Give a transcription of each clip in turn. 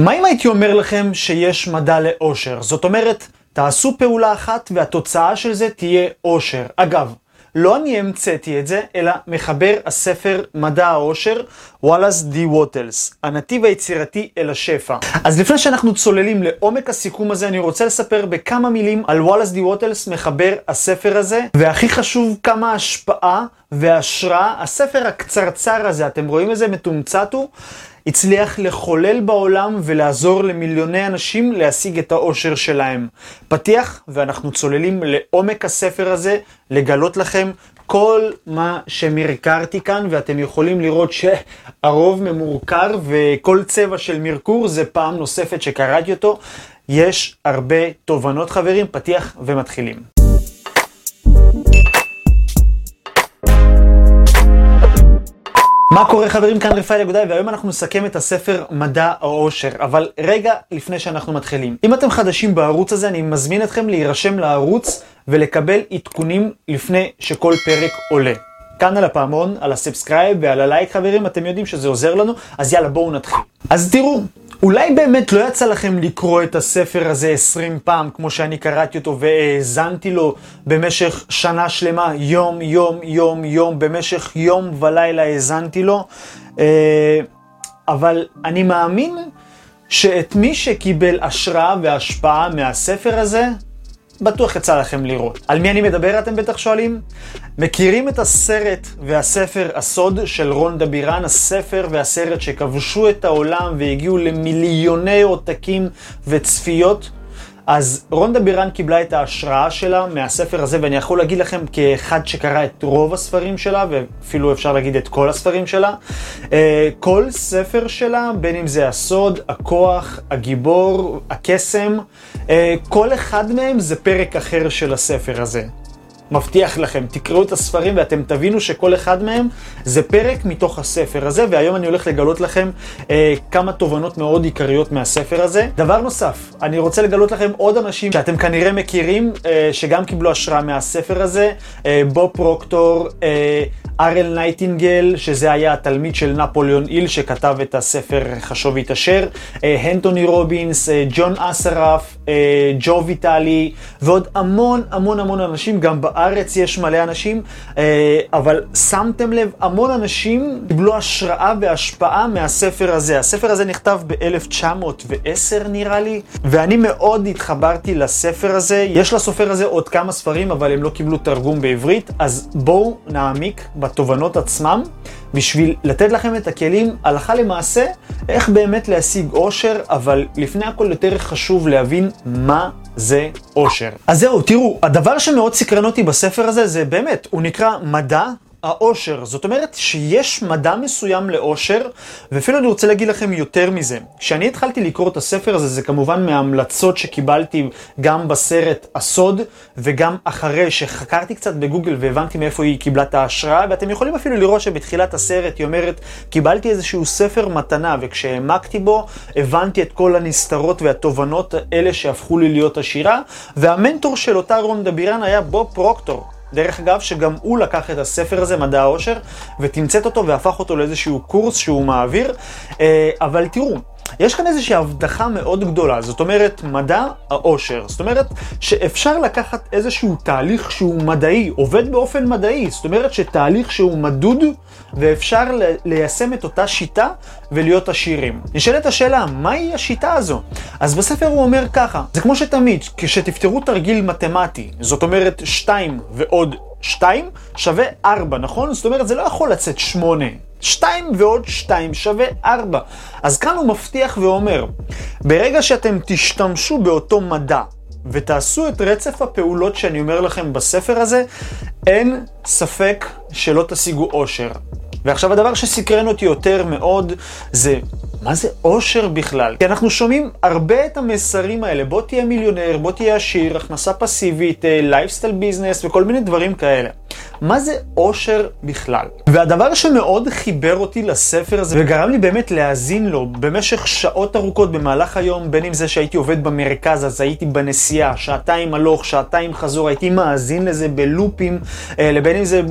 מה אם הייתי אומר לכם שיש מדע לאושר? זאת אומרת, תעשו פעולה אחת והתוצאה של זה תהיה אושר. אגב, לא אני המצאתי את זה, אלא מחבר הספר מדע העושר, וואלאס די ווטלס, הנתיב היצירתי אל השפע. אז לפני שאנחנו צוללים לעומק הסיכום הזה, אני רוצה לספר בכמה מילים על וואלאס די ווטלס, מחבר הספר הזה, והכי חשוב, כמה השפעה והשראה הספר הקצרצר הזה, אתם רואים איזה מתומצת הוא? הצליח לחולל בעולם ולעזור למיליוני אנשים להשיג את האושר שלהם. פתיח, ואנחנו צוללים לעומק הספר הזה, לגלות לכם כל מה שמרקרתי כאן, ואתם יכולים לראות שהרוב ממורקר, וכל צבע של מרקור זה פעם נוספת שקראתי אותו. יש הרבה תובנות חברים, פתיח ומתחילים. מה קורה חברים? כאן רפאל אגודאי, והיום אנחנו נסכם את הספר מדע העושר. אבל רגע לפני שאנחנו מתחילים. אם אתם חדשים בערוץ הזה, אני מזמין אתכם להירשם לערוץ ולקבל עדכונים לפני שכל פרק עולה. כנ"ל הפעמון, על ה subscribe ועל הלייק חברים, אתם יודעים שזה עוזר לנו, אז יאללה בואו נתחיל. אז תראו, אולי באמת לא יצא לכם לקרוא את הספר הזה 20 פעם, כמו שאני קראתי אותו והאזנתי לו במשך שנה שלמה, יום, יום, יום, יום, במשך יום ולילה האזנתי לו, אה, אבל אני מאמין שאת מי שקיבל השראה והשפעה מהספר הזה, בטוח יצא לכם לראות. על מי אני מדבר אתם בטח שואלים? מכירים את הסרט והספר הסוד של רונדה בירן, הספר והסרט שכבשו את העולם והגיעו למיליוני עותקים וצפיות? אז רונדה בירן קיבלה את ההשראה שלה מהספר הזה, ואני יכול להגיד לכם כאחד שקרא את רוב הספרים שלה, ואפילו אפשר להגיד את כל הספרים שלה. אה, כל ספר שלה, בין אם זה הסוד, הכוח, הגיבור, הקסם, אה, כל אחד מהם זה פרק אחר של הספר הזה. מבטיח לכם, תקראו את הספרים ואתם תבינו שכל אחד מהם זה פרק מתוך הספר הזה, והיום אני הולך לגלות לכם אה, כמה תובנות מאוד עיקריות מהספר הזה. דבר נוסף, אני רוצה לגלות לכם עוד אנשים שאתם כנראה מכירים, אה, שגם קיבלו השראה מהספר הזה, אה, בוב פרוקטור, אה, ארל נייטינגל, שזה היה התלמיד של נפוליאון היל שכתב את הספר חשוב והתעשר, אה, אנטוני רובינס, אה, ג'ון אסרף, ג'ו ויטלי, ועוד המון המון המון אנשים, גם בארץ יש מלא אנשים, אבל שמתם לב, המון אנשים קיבלו השראה והשפעה מהספר הזה. הספר הזה נכתב ב-1910 נראה לי, ואני מאוד התחברתי לספר הזה. יש לסופר הזה עוד כמה ספרים, אבל הם לא קיבלו תרגום בעברית, אז בואו נעמיק. בתובנות עצמם, בשביל לתת לכם את הכלים הלכה למעשה, איך באמת להשיג אושר, אבל לפני הכל יותר חשוב להבין מה זה אושר. אז זהו, תראו, הדבר שמאוד סקרן אותי בספר הזה, זה באמת, הוא נקרא מדע העושר. זאת אומרת שיש מדע מסוים לעושר, ואפילו אני רוצה להגיד לכם יותר מזה. כשאני התחלתי לקרוא את הספר הזה, זה כמובן מההמלצות שקיבלתי גם בסרט הסוד, וגם אחרי שחקרתי קצת בגוגל והבנתי מאיפה היא קיבלה את ההשראה, ואתם יכולים אפילו לראות שבתחילת הסרט היא אומרת, קיבלתי איזשהו ספר מתנה, וכשהעמקתי בו, הבנתי את כל הנסתרות והתובנות האלה שהפכו לי להיות עשירה, והמנטור של אותה רונדה בירן היה בוב פרוקטור. דרך אגב, שגם הוא לקח את הספר הזה, מדע העושר, ותמצת אותו והפך אותו לאיזשהו קורס שהוא מעביר. אה, אבל תראו, יש כאן איזושהי הבטחה מאוד גדולה, זאת אומרת, מדע העושר. זאת אומרת, שאפשר לקחת איזשהו תהליך שהוא מדעי, עובד באופן מדעי, זאת אומרת שתהליך שהוא מדוד, ואפשר ליישם את אותה שיטה ולהיות עשירים. נשאלת השאלה, מהי השיטה הזו? אז בספר הוא אומר ככה, זה כמו שתמיד, כשתפתרו תרגיל מתמטי, זאת אומרת 2 ועוד 2 שווה 4, נכון? זאת אומרת, זה לא יכול לצאת 8. 2 ועוד 2 שווה 4. אז כאן הוא מבטיח ואומר, ברגע שאתם תשתמשו באותו מדע ותעשו את רצף הפעולות שאני אומר לכם בספר הזה, אין ספק שלא תשיגו אושר. ועכשיו הדבר שסקרן אותי יותר מאוד זה מה זה אושר בכלל? כי אנחנו שומעים הרבה את המסרים האלה, בוא תהיה מיליונר, בוא תהיה עשיר, הכנסה פסיבית, lifestyle business וכל מיני דברים כאלה. מה זה אושר בכלל. והדבר שמאוד חיבר אותי לספר הזה, וגרם לי באמת להאזין לו במשך שעות ארוכות במהלך היום, בין אם זה שהייתי עובד במרכז, אז הייתי בנסיעה, שעתיים הלוך, שעתיים חזור, הייתי מאזין לזה בלופים, אה, לבין אם זה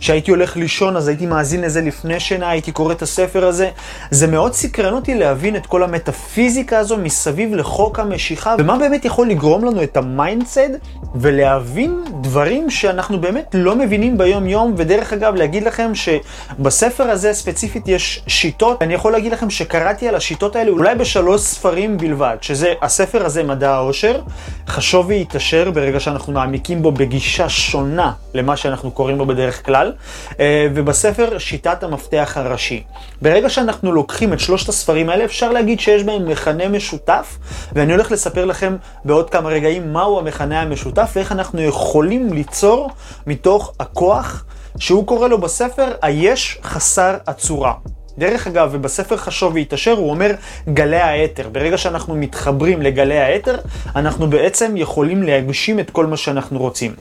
שהייתי הולך לישון, אז הייתי מאזין לזה לפני שינה, הייתי קורא את הספר הזה. זה מאוד סקרן אותי להבין את כל המטאפיזיקה הזו מסביב לחוק המשיכה, ומה באמת יכול לגרום לנו את ה mindset ולהבין דברים שאנחנו באמת לא מבינים ביום-יום, ודרך אגב, להגיד לכם שבספר הזה ספציפית יש שיטות, אני יכול להגיד לכם שקראתי על השיטות האלה אולי בשלוש ספרים בלבד, שזה הספר הזה, מדע העושר, חשוב ויתעשר ברגע שאנחנו מעמיקים בו בגישה שונה למה שאנחנו קוראים בו בדרך כלל, אה, ובספר שיטת המפתח הראשי. ברגע שאנחנו לוקחים את שלושת הספרים האלה, אפשר להגיד שיש בהם מכנה משותף, ואני הולך לספר לכם בעוד כמה רגעים מהו המכנה המשותף ואיך אנחנו יכולים ליצור מתוך הכוח שהוא קורא לו בספר היש חסר הצורה. דרך אגב, ובספר חשוב והתעשר הוא אומר גלי האתר. ברגע שאנחנו מתחברים לגלי האתר, אנחנו בעצם יכולים להגשים את כל מה שאנחנו רוצים.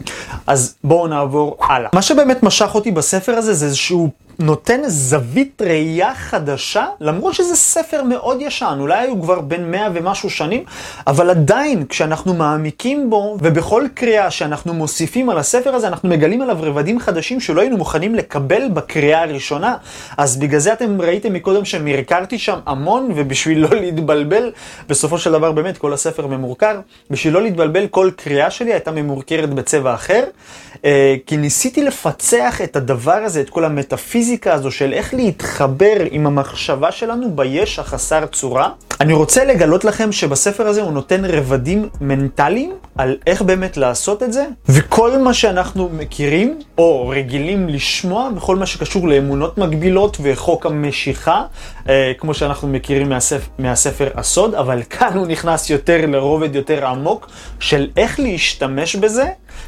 אז בואו נעבור הלאה. מה שבאמת משך אותי בספר הזה זה איזשהו נותן זווית ראייה חדשה, למרות שזה ספר מאוד ישן, אולי היו כבר בין מאה ומשהו שנים, אבל עדיין כשאנחנו מעמיקים בו, ובכל קריאה שאנחנו מוסיפים על הספר הזה, אנחנו מגלים עליו רבדים חדשים שלא היינו מוכנים לקבל בקריאה הראשונה. אז בגלל זה אתם ראיתם מקודם שמרקרתי שם המון, ובשביל לא להתבלבל, בסופו של דבר באמת כל הספר ממורקר, בשביל לא להתבלבל כל קריאה שלי הייתה ממורקרת בצבע אחר, אה, כי ניסיתי לפצח את הדבר הזה, את כל המטאפיזיקה. הפיזיקה הזו של איך להתחבר עם המחשבה שלנו ביש החסר צורה, אני רוצה לגלות לכם שבספר הזה הוא נותן רבדים מנטליים על איך באמת לעשות את זה, וכל מה שאנחנו מכירים או רגילים לשמוע בכל מה שקשור לאמונות מגבילות וחוק המשיכה, אה, כמו שאנחנו מכירים מהספר, מהספר הסוד, אבל כאן הוא נכנס יותר לרובד יותר עמוק של איך להשתמש בזה.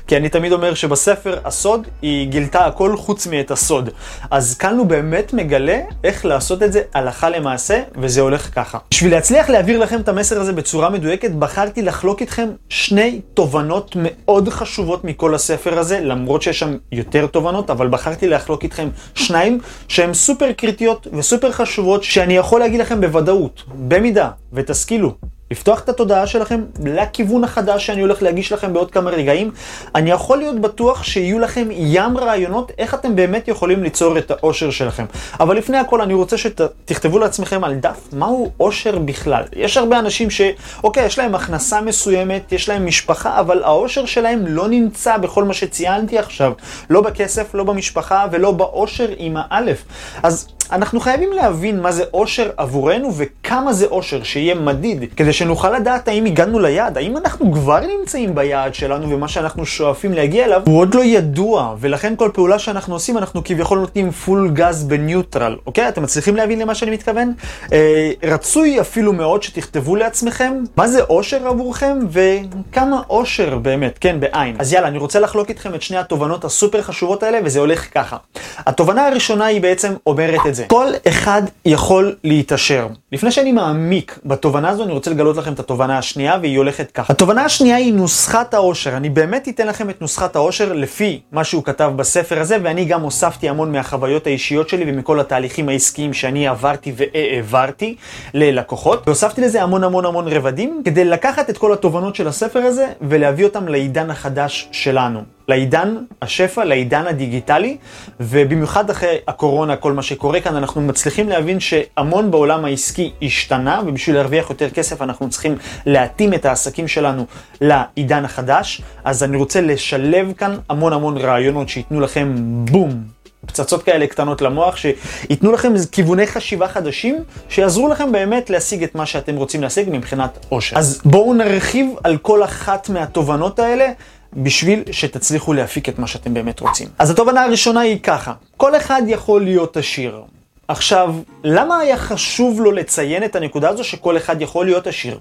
כי אני תמיד אומר שבספר הסוד היא גילתה הכל חוץ מאת הסוד. אז כאן הוא באמת מגלה איך לעשות את זה הלכה למעשה, וזה הולך ככה. בשביל להצליח להעביר לכם את המסר הזה בצורה מדויקת, בחרתי לחלוק איתכם שני תובנות מאוד חשובות מכל הספר הזה, למרות שיש שם יותר תובנות, אבל בחרתי לחלוק איתכם שניים שהן סופר קריטיות וסופר חשובות, שאני יכול להגיד לכם בוודאות, במידה ותשכילו לפתוח את התודעה שלכם לכיוון החדש שאני הולך להגיש לכם בעוד כמה רגעים. אני יכול להיות בטוח שיהיו לכם ים רעיונות איך אתם באמת יכולים ליצור את האושר שלכם. אבל לפני הכל אני רוצה שתכתבו לעצמכם על דף מהו אושר בכלל. יש הרבה אנשים ש... אוקיי, יש להם הכנסה מסוימת, יש להם משפחה, אבל האושר שלהם לא נמצא בכל מה שציינתי עכשיו. לא בכסף, לא במשפחה ולא באושר עם האלף. אז אנחנו חייבים להבין מה זה אושר עבורנו וכמה זה אושר, שיהיה מדיד, כדי שנוכל לדעת האם הגענו ליעד, האם אנחנו כבר נמצאים ביעד שלנו ומה שאנחנו שואפים להגיע אליו הוא עוד לא ידוע, ולכן כל פעולה שאנחנו עושים אנחנו כביכול נותנים פול גז בניוטרל, אוקיי? אתם מצליחים להבין למה שאני מתכוון? אה, רצוי אפילו מאוד שתכתבו לעצמכם מה זה אושר עבורכם וכמה אושר באמת, כן, בעין. אז יאללה, אני רוצה לחלוק איתכם את שני התובנות הסופר חשובות האלה וזה הולך ככה. התובנה הראשונה היא בעצם אומרת את זה. כל אחד יכול להתעשר. לפני שאני מעמיק בתובנה הזו, אני רוצה לגלות לכם את התובנה השנייה, והיא הולכת ככה. התובנה השנייה היא נוסחת העושר. אני באמת אתן לכם את נוסחת העושר לפי מה שהוא כתב בספר הזה, ואני גם הוספתי המון מהחוויות האישיות שלי ומכל התהליכים העסקיים שאני עברתי והעברתי ללקוחות. והוספתי לזה המון המון המון רבדים, כדי לקחת את כל התובנות של הספר הזה ולהביא אותם לעידן החדש שלנו. לעידן השפע, לעידן הדיגיטלי, ובמיוחד אחרי הקורונה, כל מה שקורה כאן, אנחנו מצליחים להבין שהמון בעולם העסקי השתנה, ובשביל להרוויח יותר כסף אנחנו צריכים להתאים את העסקים שלנו לעידן החדש. אז אני רוצה לשלב כאן המון המון רעיונות שייתנו לכם בום. פצצות כאלה קטנות למוח, שייתנו לכם כיווני חשיבה חדשים, שיעזרו לכם באמת להשיג את מה שאתם רוצים להשיג מבחינת עושר. אז בואו נרחיב על כל אחת מהתובנות האלה, בשביל שתצליחו להפיק את מה שאתם באמת רוצים. אז התובנה הראשונה היא ככה, כל אחד יכול להיות עשיר. עכשיו, למה היה חשוב לו לציין את הנקודה הזו שכל אחד יכול להיות עשיר?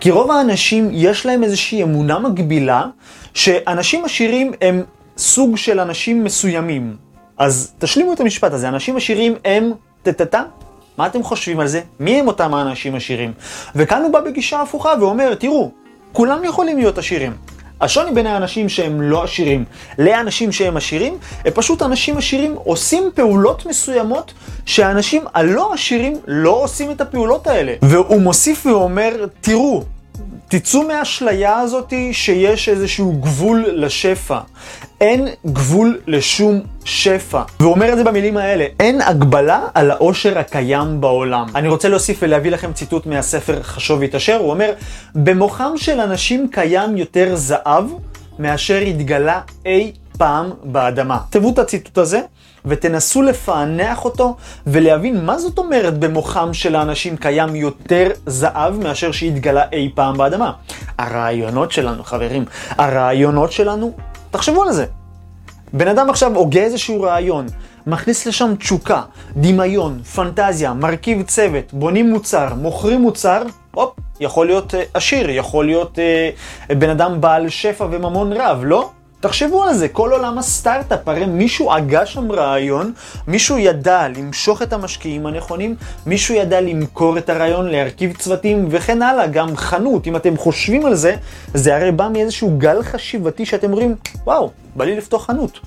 כי רוב האנשים יש להם איזושהי אמונה מגבילה שאנשים עשירים הם סוג של אנשים מסוימים. אז תשלימו את המשפט הזה, אנשים עשירים הם טטטה. מה אתם חושבים על זה? מי הם אותם האנשים עשירים? וכאן הוא בא בגישה הפוכה ואומר, תראו, כולם יכולים להיות עשירים. השוני בין האנשים שהם לא עשירים לאנשים שהם עשירים, הם פשוט אנשים עשירים עושים פעולות מסוימות שהאנשים הלא עשירים לא עושים את הפעולות האלה. והוא מוסיף ואומר, תראו, תצאו מהאשליה הזאת שיש איזשהו גבול לשפע. אין גבול לשום שפע. והוא אומר את זה במילים האלה, אין הגבלה על העושר הקיים בעולם. אני רוצה להוסיף ולהביא לכם ציטוט מהספר חשוב והתעשר, הוא אומר, במוחם של אנשים קיים יותר זהב מאשר התגלה אי פעם באדמה. תבואו את הציטוט הזה. ותנסו לפענח אותו ולהבין מה זאת אומרת במוחם של האנשים קיים יותר זהב מאשר שהתגלה אי פעם באדמה. הרעיונות שלנו, חברים, הרעיונות שלנו, תחשבו על זה. בן אדם עכשיו הוגה איזשהו רעיון, מכניס לשם תשוקה, דמיון, פנטזיה, מרכיב צוות, בונים מוצר, מוכרים מוצר, הופ, יכול להיות אה, עשיר, יכול להיות אה, בן אדם בעל שפע וממון רב, לא? תחשבו על זה, כל עולם הסטארט-אפ, הרי מישהו הגה שם רעיון, מישהו ידע למשוך את המשקיעים הנכונים, מישהו ידע למכור את הרעיון, להרכיב צוותים וכן הלאה, גם חנות, אם אתם חושבים על זה, זה הרי בא מאיזשהו גל חשיבתי שאתם אומרים, וואו, בא לי לפתוח חנות.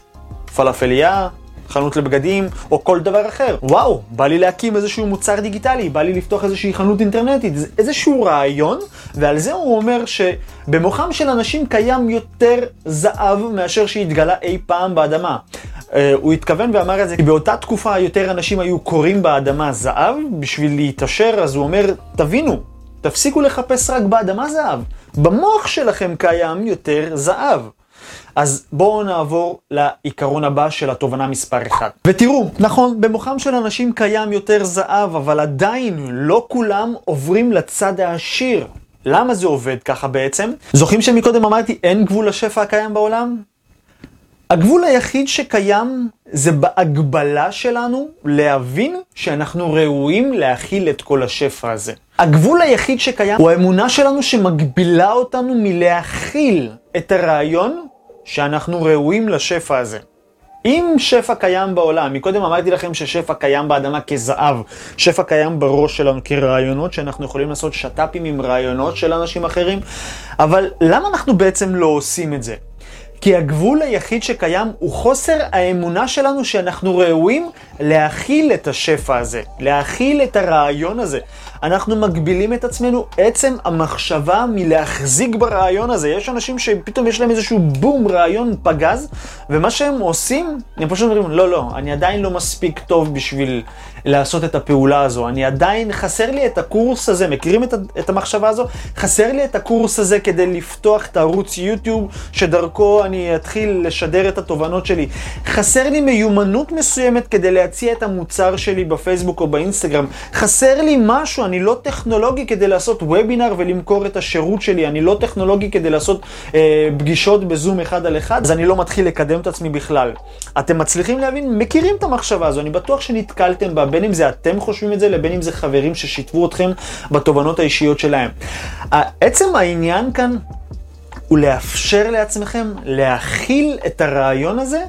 פלאפליה, חנות לבגדים, או כל דבר אחר. וואו, בא לי להקים איזשהו מוצר דיגיטלי, בא לי לפתוח איזושהי חנות אינטרנטית, איזשהו רעיון, ועל זה הוא אומר שבמוחם של אנשים קיים יותר זהב מאשר שהתגלה אי פעם באדמה. Uh, הוא התכוון ואמר את זה, כי באותה תקופה יותר אנשים היו קוראים באדמה זהב בשביל להתעשר, אז הוא אומר, תבינו, תפסיקו לחפש רק באדמה זהב. במוח שלכם קיים יותר זהב. אז בואו נעבור לעיקרון הבא של התובנה מספר 1. ותראו, נכון, במוחם של אנשים קיים יותר זהב, אבל עדיין לא כולם עוברים לצד העשיר. למה זה עובד ככה בעצם? זוכרים שמקודם אמרתי אין גבול לשפע הקיים בעולם? הגבול היחיד שקיים זה בהגבלה שלנו להבין שאנחנו ראויים להכיל את כל השפע הזה. הגבול היחיד שקיים הוא האמונה שלנו שמגבילה אותנו מלהכיל את הרעיון שאנחנו ראויים לשפע הזה. אם שפע קיים בעולם, מקודם אמרתי לכם ששפע קיים באדמה כזהב, שפע קיים בראש שלנו כרעיונות, שאנחנו יכולים לעשות שת"פים עם רעיונות של אנשים אחרים, אבל למה אנחנו בעצם לא עושים את זה? כי הגבול היחיד שקיים הוא חוסר האמונה שלנו שאנחנו ראויים להכיל את השפע הזה, להכיל את הרעיון הזה. אנחנו מגבילים את עצמנו עצם המחשבה מלהחזיק ברעיון הזה. יש אנשים שפתאום יש להם איזשהו בום, רעיון פגז, ומה שהם עושים, הם פשוט אומרים, לא, לא, אני עדיין לא מספיק טוב בשביל לעשות את הפעולה הזו. אני עדיין, חסר לי את הקורס הזה, מכירים את, את המחשבה הזו? חסר לי את הקורס הזה כדי לפתוח את הערוץ יוטיוב, שדרכו אני אתחיל לשדר את התובנות שלי. חסר לי מיומנות מסוימת כדי להציע את המוצר שלי בפייסבוק או באינסטגרם. חסר לי משהו, אני לא טכנולוגי כדי לעשות וובינר ולמכור את השירות שלי. אני לא טכנולוגי כדי לעשות אה, פגישות בזום אחד על אחד, אז אני לא מתחיל לקדם את עצמי בכלל. אתם מצליחים להבין? מכירים את המחשבה הזו, אני בטוח שנתקלתם בה. בין אם זה אתם חושבים את זה, לבין אם זה חברים ששיתפו אתכם בתובנות האישיות שלהם. עצם העניין כאן הוא לאפשר לעצמכם להכיל את הרעיון הזה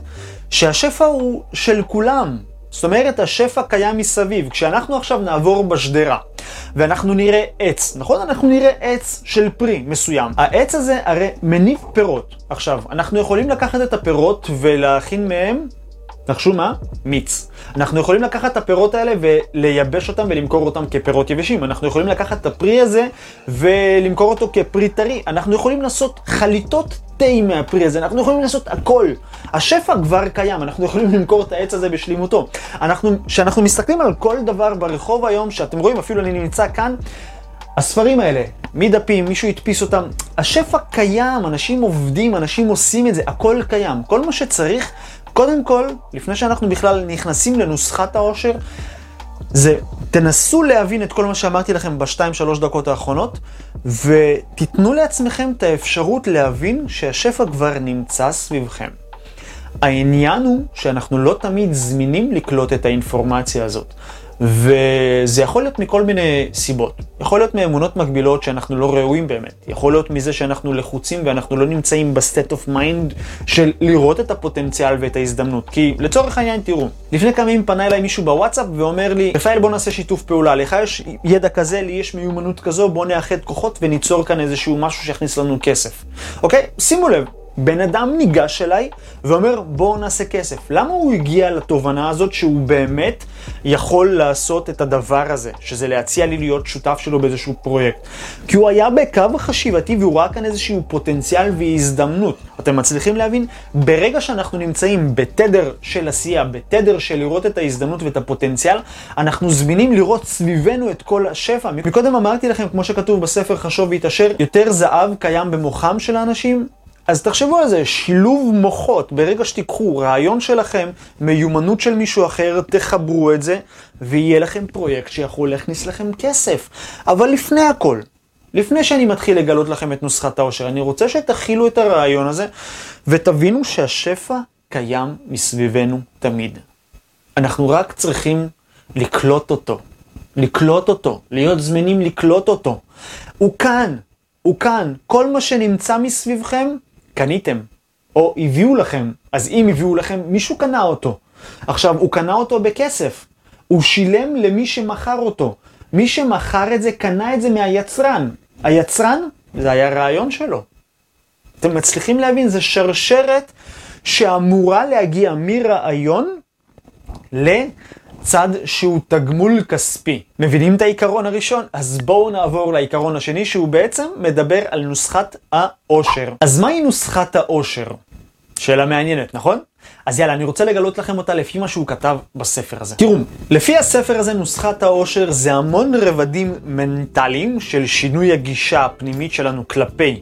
שהשפע הוא של כולם. זאת אומרת, השפע קיים מסביב. כשאנחנו עכשיו נעבור בשדרה ואנחנו נראה עץ, נכון? אנחנו נראה עץ של פרי מסוים. העץ הזה הרי מניב פירות. עכשיו, אנחנו יכולים לקחת את הפירות ולהכין מהם נחשו מה? מיץ. אנחנו יכולים לקחת את הפירות האלה ולייבש אותם ולמכור אותם כפירות יבשים. אנחנו יכולים לקחת את הפרי הזה ולמכור אותו כפרי טרי. אנחנו יכולים לעשות חליטות תה מהפרי הזה, אנחנו יכולים לעשות הכל. השפע כבר קיים, אנחנו יכולים למכור את העץ הזה בשלימותו. אנחנו, כשאנחנו מסתכלים על כל דבר ברחוב היום, שאתם רואים, אפילו אני נמצא כאן, הספרים האלה, מדפים, מישהו הדפיס אותם, השפע קיים, אנשים עובדים, אנשים עושים את זה, הכל קיים. כל מה שצריך קודם כל, לפני שאנחנו בכלל נכנסים לנוסחת העושר, זה תנסו להבין את כל מה שאמרתי לכם בשתיים שלוש דקות האחרונות, ותיתנו לעצמכם את האפשרות להבין שהשפע כבר נמצא סביבכם. העניין הוא שאנחנו לא תמיד זמינים לקלוט את האינפורמציה הזאת. וזה יכול להיות מכל מיני סיבות. יכול להיות מאמונות מגבילות שאנחנו לא ראויים באמת. יכול להיות מזה שאנחנו לחוצים ואנחנו לא נמצאים ב state of mind של לראות את הפוטנציאל ואת ההזדמנות. כי לצורך העניין, תראו, לפני כמה ימים פנה אליי מישהו בוואטסאפ ואומר לי, רפאל בוא נעשה שיתוף פעולה, לך יש ידע כזה, לי יש מיומנות כזו, בוא נאחד כוחות וניצור כאן איזשהו משהו שיכניס לנו כסף. אוקיי? שימו לב. בן אדם ניגש אליי ואומר בואו נעשה כסף. למה הוא הגיע לתובנה הזאת שהוא באמת יכול לעשות את הדבר הזה, שזה להציע לי להיות שותף שלו באיזשהו פרויקט? כי הוא היה בקו החשיבתי והוא ראה כאן איזשהו פוטנציאל והזדמנות. אתם מצליחים להבין? ברגע שאנחנו נמצאים בתדר של עשייה, בתדר של לראות את ההזדמנות ואת הפוטנציאל, אנחנו זמינים לראות סביבנו את כל השפע. מקודם אמרתי לכם, כמו שכתוב בספר חשוב והתעשר, יותר זהב קיים במוחם של האנשים אז תחשבו על זה, שילוב מוחות, ברגע שתיקחו רעיון שלכם, מיומנות של מישהו אחר, תחברו את זה, ויהיה לכם פרויקט שיכול להכניס לכם כסף. אבל לפני הכל, לפני שאני מתחיל לגלות לכם את נוסחת העושר, אני רוצה שתכילו את הרעיון הזה, ותבינו שהשפע קיים מסביבנו תמיד. אנחנו רק צריכים לקלוט אותו. לקלוט אותו, להיות זמינים לקלוט אותו. הוא כאן, הוא כאן. כל מה שנמצא מסביבכם קניתם, או הביאו לכם, אז אם הביאו לכם, מישהו קנה אותו. עכשיו, הוא קנה אותו בכסף, הוא שילם למי שמכר אותו. מי שמכר את זה, קנה את זה מהיצרן. היצרן, זה היה רעיון שלו. אתם מצליחים להבין, זה שרשרת שאמורה להגיע מרעיון ל... צד שהוא תגמול כספי. מבינים את העיקרון הראשון? אז בואו נעבור לעיקרון השני שהוא בעצם מדבר על נוסחת העושר. אז מהי נוסחת העושר? שאלה מעניינת, נכון? אז יאללה, אני רוצה לגלות לכם אותה לפי מה שהוא כתב בספר הזה. תראו, לפי הספר הזה, נוסחת העושר זה המון רבדים מנטליים של שינוי הגישה הפנימית שלנו כלפי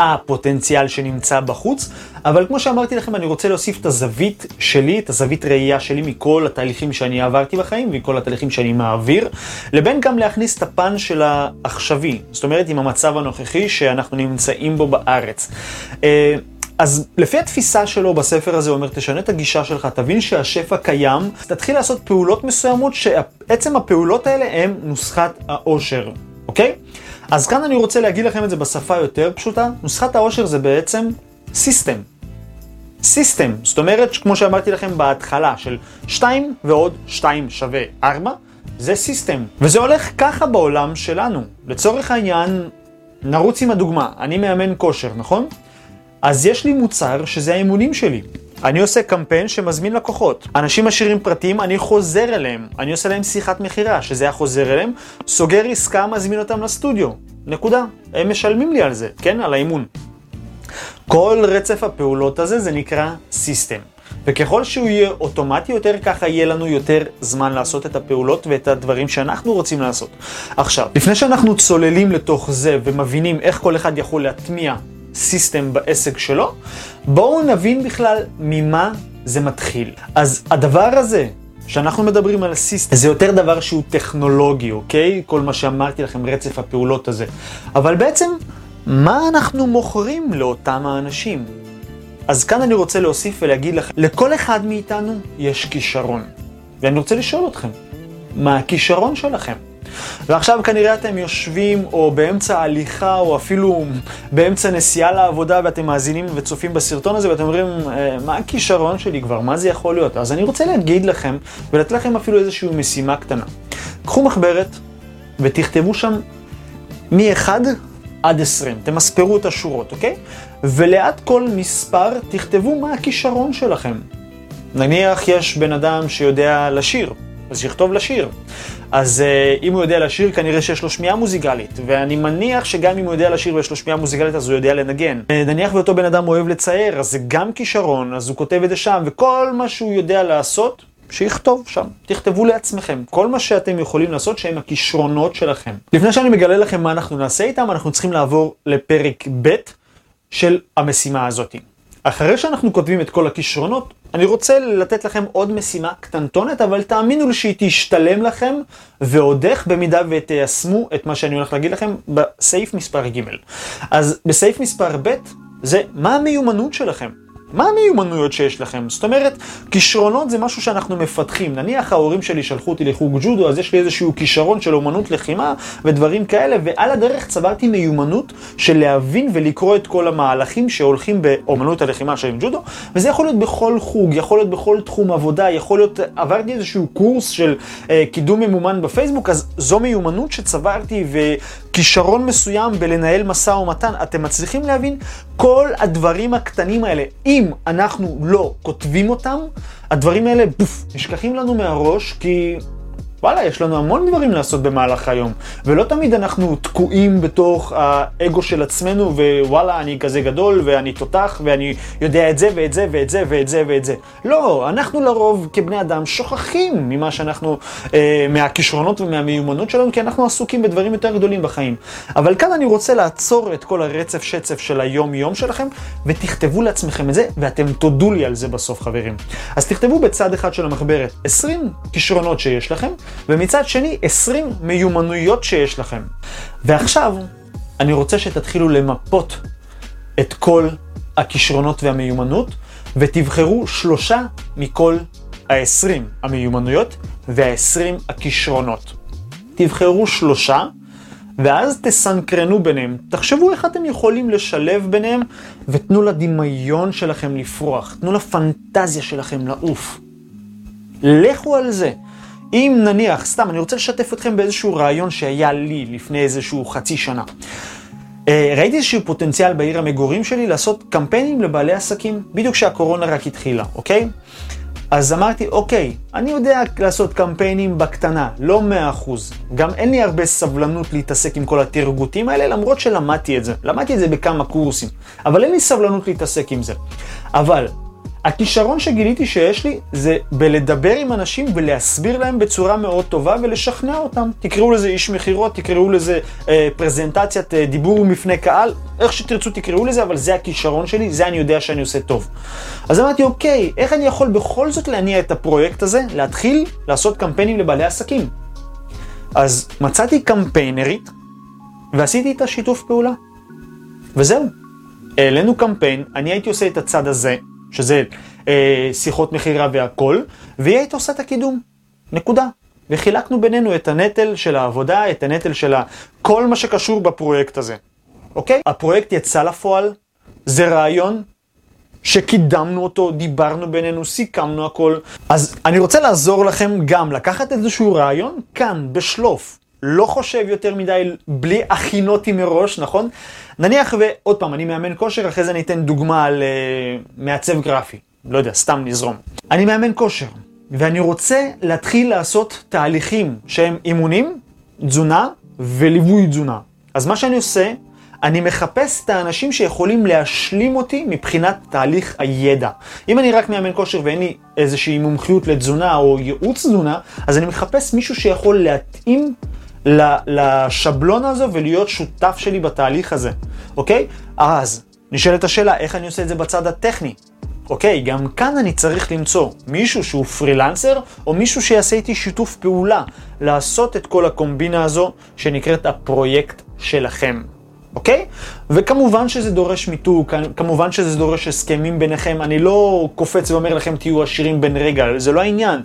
הפוטנציאל שנמצא בחוץ, אבל כמו שאמרתי לכם, אני רוצה להוסיף את הזווית שלי, את הזווית ראייה שלי מכל התהליכים שאני עברתי בחיים ומכל התהליכים שאני מעביר, לבין גם להכניס את הפן של העכשווי, זאת אומרת עם המצב הנוכחי שאנחנו נמצאים בו בארץ. אה, אז לפי התפיסה שלו בספר הזה, הוא אומר, תשנה את הגישה שלך, תבין שהשפע קיים, תתחיל לעשות פעולות מסוימות, שעצם הפעולות האלה הן נוסחת העושר, אוקיי? אז כאן אני רוצה להגיד לכם את זה בשפה יותר פשוטה. נוסחת העושר זה בעצם system. system, זאת אומרת, כמו שאמרתי לכם בהתחלה, של 2 ועוד 2 שווה 4, זה system. וזה הולך ככה בעולם שלנו. לצורך העניין, נרוץ עם הדוגמה, אני מאמן כושר, נכון? אז יש לי מוצר שזה האימונים שלי. אני עושה קמפיין שמזמין לקוחות. אנשים עשירים פרטיים, אני חוזר אליהם. אני עושה להם שיחת מכירה, שזה היה חוזר אליהם, סוגר עסקה, מזמין אותם לסטודיו. נקודה. הם משלמים לי על זה, כן? על האימון. כל רצף הפעולות הזה זה נקרא סיסטם. וככל שהוא יהיה אוטומטי יותר, ככה יהיה לנו יותר זמן לעשות את הפעולות ואת הדברים שאנחנו רוצים לעשות. עכשיו, לפני שאנחנו צוללים לתוך זה ומבינים איך כל אחד יכול להטמיע system בעסק שלו, בואו נבין בכלל ממה זה מתחיל. אז הדבר הזה, שאנחנו מדברים על system, זה יותר דבר שהוא טכנולוגי, אוקיי? כל מה שאמרתי לכם, רצף הפעולות הזה. אבל בעצם, מה אנחנו מוכרים לאותם האנשים? אז כאן אני רוצה להוסיף ולהגיד לכם, לכל אחד מאיתנו יש כישרון. ואני רוצה לשאול אתכם, מה הכישרון שלכם? ועכשיו כנראה אתם יושבים או באמצע הליכה או אפילו באמצע נסיעה לעבודה ואתם מאזינים וצופים בסרטון הזה ואתם אומרים, אה, מה הכישרון שלי כבר? מה זה יכול להיות? אז אני רוצה להגיד לכם ולתת לכם אפילו איזושהי משימה קטנה. קחו מחברת ותכתבו שם מ-1 עד 20, תמספרו את השורות, אוקיי? וליד כל מספר תכתבו מה הכישרון שלכם. נניח יש בן אדם שיודע לשיר, אז שיכתוב לשיר. אז uh, אם הוא יודע לשיר, כנראה שיש לו שמיעה מוזיקלית. ואני מניח שגם אם הוא יודע לשיר ויש לו שמיעה מוזיקלית, אז הוא יודע לנגן. Uh, נניח ואותו בן אדם אוהב לצייר, אז זה גם כישרון, אז הוא כותב את זה שם, וכל מה שהוא יודע לעשות, שיכתוב שם. תכתבו לעצמכם. כל מה שאתם יכולים לעשות שהם הכישרונות שלכם. לפני שאני מגלה לכם מה אנחנו נעשה איתם, אנחנו צריכים לעבור לפרק ב' של המשימה הזאת. אחרי שאנחנו כותבים את כל הכישרונות, אני רוצה לתת לכם עוד משימה קטנטונת, אבל תאמינו לי שהיא תשתלם לכם, ועוד איך במידה ותיישמו את מה שאני הולך להגיד לכם בסעיף מספר ג'. אז בסעיף מספר ב' זה מה המיומנות שלכם. מה המיומנויות שיש לכם? זאת אומרת, כישרונות זה משהו שאנחנו מפתחים. נניח ההורים שלי שלחו אותי לחוג ג'ודו, אז יש לי איזשהו כישרון של אומנות לחימה ודברים כאלה, ועל הדרך צברתי מיומנות של להבין ולקרוא את כל המהלכים שהולכים באומנות הלחימה של ג'ודו, וזה יכול להיות בכל חוג, יכול להיות בכל תחום עבודה, יכול להיות, עברתי איזשהו קורס של אה, קידום ממומן בפייסבוק, אז זו מיומנות שצברתי וכישרון מסוים בלנהל משא ומתן. אתם מצליחים להבין? כל הדברים הקטנים האלה, אם אנחנו לא כותבים אותם, הדברים האלה, בוף, נשכחים לנו מהראש, כי וואלה, יש לנו המון דברים לעשות במהלך היום, ולא תמיד אנחנו תקועים בתוך האגו של עצמנו, ווואלה, אני כזה גדול, ואני תותח, ואני יודע את זה, ואת זה, ואת זה, ואת זה, ואת זה. לא, אנחנו לרוב כבני אדם שוכחים ממה שאנחנו, אה, מהכישרונות ומהמיומנות שלנו, כי אנחנו עסוקים בדברים יותר גדולים בחיים. אבל כאן אני רוצה לעצור את כל הרצף שצף של היום-יום שלכם, ותכתבו לעצמכם את זה, ואתם תודו לי על זה בסוף, חברים. אז תכתבו בצד אחד של המחברת 20 כישרונות שיש לכם, ומצד שני 20 מיומנויות שיש לכם. ועכשיו אני רוצה שתתחילו למפות את כל הכישרונות והמיומנות, ותבחרו שלושה מכל ה-20 המיומנויות וה-20 הכישרונות. תבחרו שלושה, ואז תסנקרנו ביניהם. תחשבו איך אתם יכולים לשלב ביניהם, ותנו לדמיון שלכם לפרוח, תנו לפנטזיה שלכם לעוף. לכו על זה. אם נניח, סתם, אני רוצה לשתף אתכם באיזשהו רעיון שהיה לי לפני איזשהו חצי שנה. אה, ראיתי איזשהו פוטנציאל בעיר המגורים שלי לעשות קמפיינים לבעלי עסקים, בדיוק כשהקורונה רק התחילה, אוקיי? אז אמרתי, אוקיי, אני יודע לעשות קמפיינים בקטנה, לא 100%. גם אין לי הרבה סבלנות להתעסק עם כל התרגותים האלה, למרות שלמדתי את זה. למדתי את זה בכמה קורסים, אבל אין לי סבלנות להתעסק עם זה. אבל הכישרון שגיליתי שיש לי זה בלדבר עם אנשים ולהסביר להם בצורה מאוד טובה ולשכנע אותם. תקראו לזה איש מכירות, תקראו לזה אה, פרזנטציית אה, דיבור מפני קהל, איך שתרצו תקראו לזה, אבל זה הכישרון שלי, זה אני יודע שאני עושה טוב. אז אמרתי, אוקיי, איך אני יכול בכל זאת להניע את הפרויקט הזה, להתחיל לעשות קמפיינים לבעלי עסקים? אז מצאתי קמפיינרית ועשיתי איתה שיתוף פעולה. וזהו. העלינו קמפיין, אני הייתי עושה את הצד הזה. שזה אה, שיחות מכירה והכל, והיא הייתה עושה את הקידום. נקודה. וחילקנו בינינו את הנטל של העבודה, את הנטל של כל מה שקשור בפרויקט הזה. אוקיי? הפרויקט יצא לפועל, זה רעיון שקידמנו אותו, דיברנו בינינו, סיכמנו הכל. אז אני רוצה לעזור לכם גם לקחת איזשהו רעיון כאן, בשלוף. לא חושב יותר מדי בלי הכינותי מראש, נכון? נניח ועוד פעם, אני מאמן כושר, אחרי זה אני אתן דוגמה על uh, מעצב גרפי. לא יודע, סתם נזרום. אני מאמן כושר, ואני רוצה להתחיל לעשות תהליכים שהם אימונים, תזונה וליווי תזונה. אז מה שאני עושה, אני מחפש את האנשים שיכולים להשלים אותי מבחינת תהליך הידע. אם אני רק מאמן כושר ואין לי איזושהי מומחיות לתזונה או ייעוץ תזונה, אז אני מחפש מישהו שיכול להתאים לשבלון הזה ולהיות שותף שלי בתהליך הזה, אוקיי? אז נשאלת השאלה, איך אני עושה את זה בצד הטכני? אוקיי, גם כאן אני צריך למצוא מישהו שהוא פרילנסר, או מישהו שיעשה איתי שיתוף פעולה, לעשות את כל הקומבינה הזו שנקראת הפרויקט שלכם. אוקיי? וכמובן שזה דורש מיתוג, כמובן שזה דורש הסכמים ביניכם, אני לא קופץ ואומר לכם תהיו עשירים בן רגע, זה לא העניין.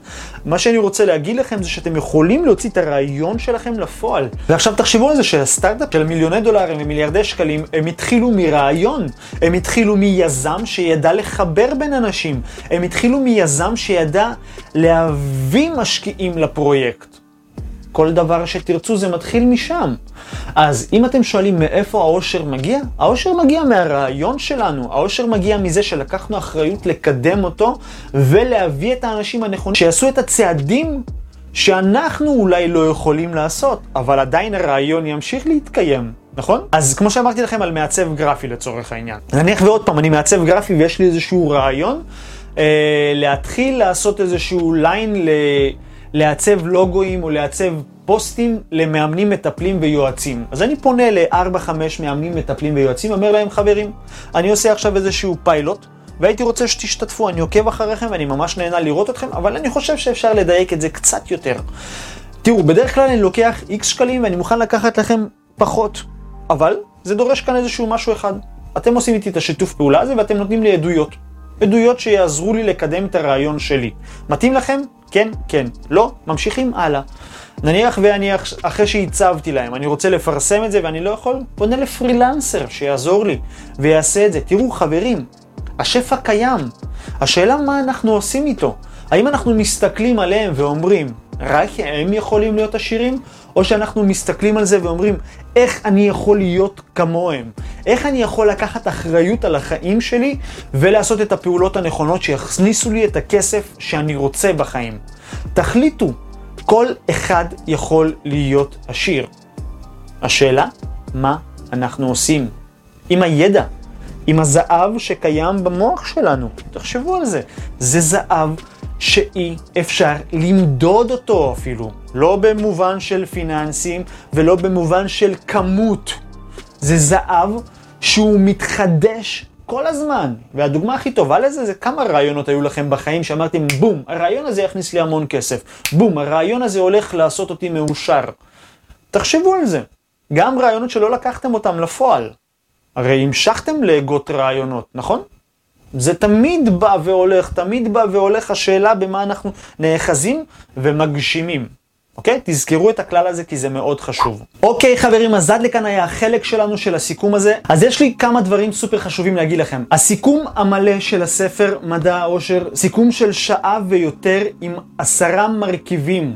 מה שאני רוצה להגיד לכם זה שאתם יכולים להוציא את הרעיון שלכם לפועל. ועכשיו תחשבו על זה שהסטארט-אפ של מיליוני דולרים ומיליארדי שקלים, הם התחילו מרעיון, הם התחילו מיזם שידע לחבר בין אנשים, הם התחילו מיזם שידע להביא משקיעים לפרויקט. כל דבר שתרצו זה מתחיל משם. אז אם אתם שואלים מאיפה העושר מגיע, העושר מגיע מהרעיון שלנו, העושר מגיע מזה שלקחנו אחריות לקדם אותו ולהביא את האנשים הנכונים שיעשו את הצעדים שאנחנו אולי לא יכולים לעשות, אבל עדיין הרעיון ימשיך להתקיים. נכון? אז כמו שאמרתי לכם על מעצב גרפי לצורך העניין. נניח ועוד פעם, אני מעצב גרפי ויש לי איזשהו רעיון אה, להתחיל לעשות איזשהו ליין ל... לעצב לוגויים או לעצב פוסטים למאמנים, מטפלים ויועצים. אז אני פונה ל-4-5 מאמנים, מטפלים ויועצים, אומר להם, חברים, אני עושה עכשיו איזשהו פיילוט, והייתי רוצה שתשתתפו, אני עוקב אחריכם ואני ממש נהנה לראות אתכם, אבל אני חושב שאפשר לדייק את זה קצת יותר. תראו, בדרך כלל אני לוקח איקס שקלים ואני מוכן לקחת לכם פחות, אבל זה דורש כאן איזשהו משהו אחד. אתם עושים איתי את השיתוף פעולה הזה ואתם נותנים לי עדויות. עדויות שיעזרו לי לקדם את הרעיון שלי. מתאים לכם? כן, כן. לא? ממשיכים הלאה. נניח ואני אחרי שהצבתי להם, אני רוצה לפרסם את זה ואני לא יכול, פונה לפרילנסר שיעזור לי ויעשה את זה. תראו חברים, השפע קיים. השאלה מה אנחנו עושים איתו. האם אנחנו מסתכלים עליהם ואומרים, רק הם יכולים להיות עשירים? או שאנחנו מסתכלים על זה ואומרים, איך אני יכול להיות כמוהם? איך אני יכול לקחת אחריות על החיים שלי ולעשות את הפעולות הנכונות שיכניסו לי את הכסף שאני רוצה בחיים? תחליטו, כל אחד יכול להיות עשיר. השאלה, מה אנחנו עושים? עם הידע, עם הזהב שקיים במוח שלנו. תחשבו על זה. זה זהב שאי אפשר למדוד אותו אפילו. לא במובן של פיננסים ולא במובן של כמות. זה זהב שהוא מתחדש כל הזמן. והדוגמה הכי טובה לזה זה כמה רעיונות היו לכם בחיים שאמרתם, בום, הרעיון הזה יכניס לי המון כסף. בום, הרעיון הזה הולך לעשות אותי מאושר. תחשבו על זה. גם רעיונות שלא לקחתם אותם לפועל. הרי המשכתם להגות רעיונות, נכון? זה תמיד בא והולך, תמיד בא והולך השאלה במה אנחנו נאחזים ומגשימים. אוקיי? תזכרו את הכלל הזה כי זה מאוד חשוב. אוקיי חברים, אז עד לכאן היה החלק שלנו של הסיכום הזה. אז יש לי כמה דברים סופר חשובים להגיד לכם. הסיכום המלא של הספר מדע העושר, סיכום של שעה ויותר עם עשרה מרכיבים,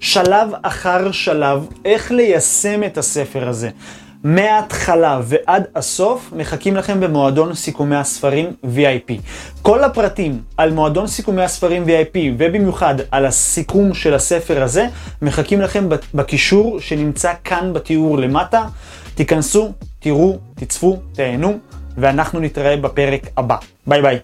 שלב אחר שלב, איך ליישם את הספר הזה. מההתחלה ועד הסוף מחכים לכם במועדון סיכומי הספרים VIP. כל הפרטים על מועדון סיכומי הספרים VIP ובמיוחד על הסיכום של הספר הזה מחכים לכם בקישור שנמצא כאן בתיאור למטה. תיכנסו, תראו, תצפו, תהנו ואנחנו נתראה בפרק הבא. ביי ביי.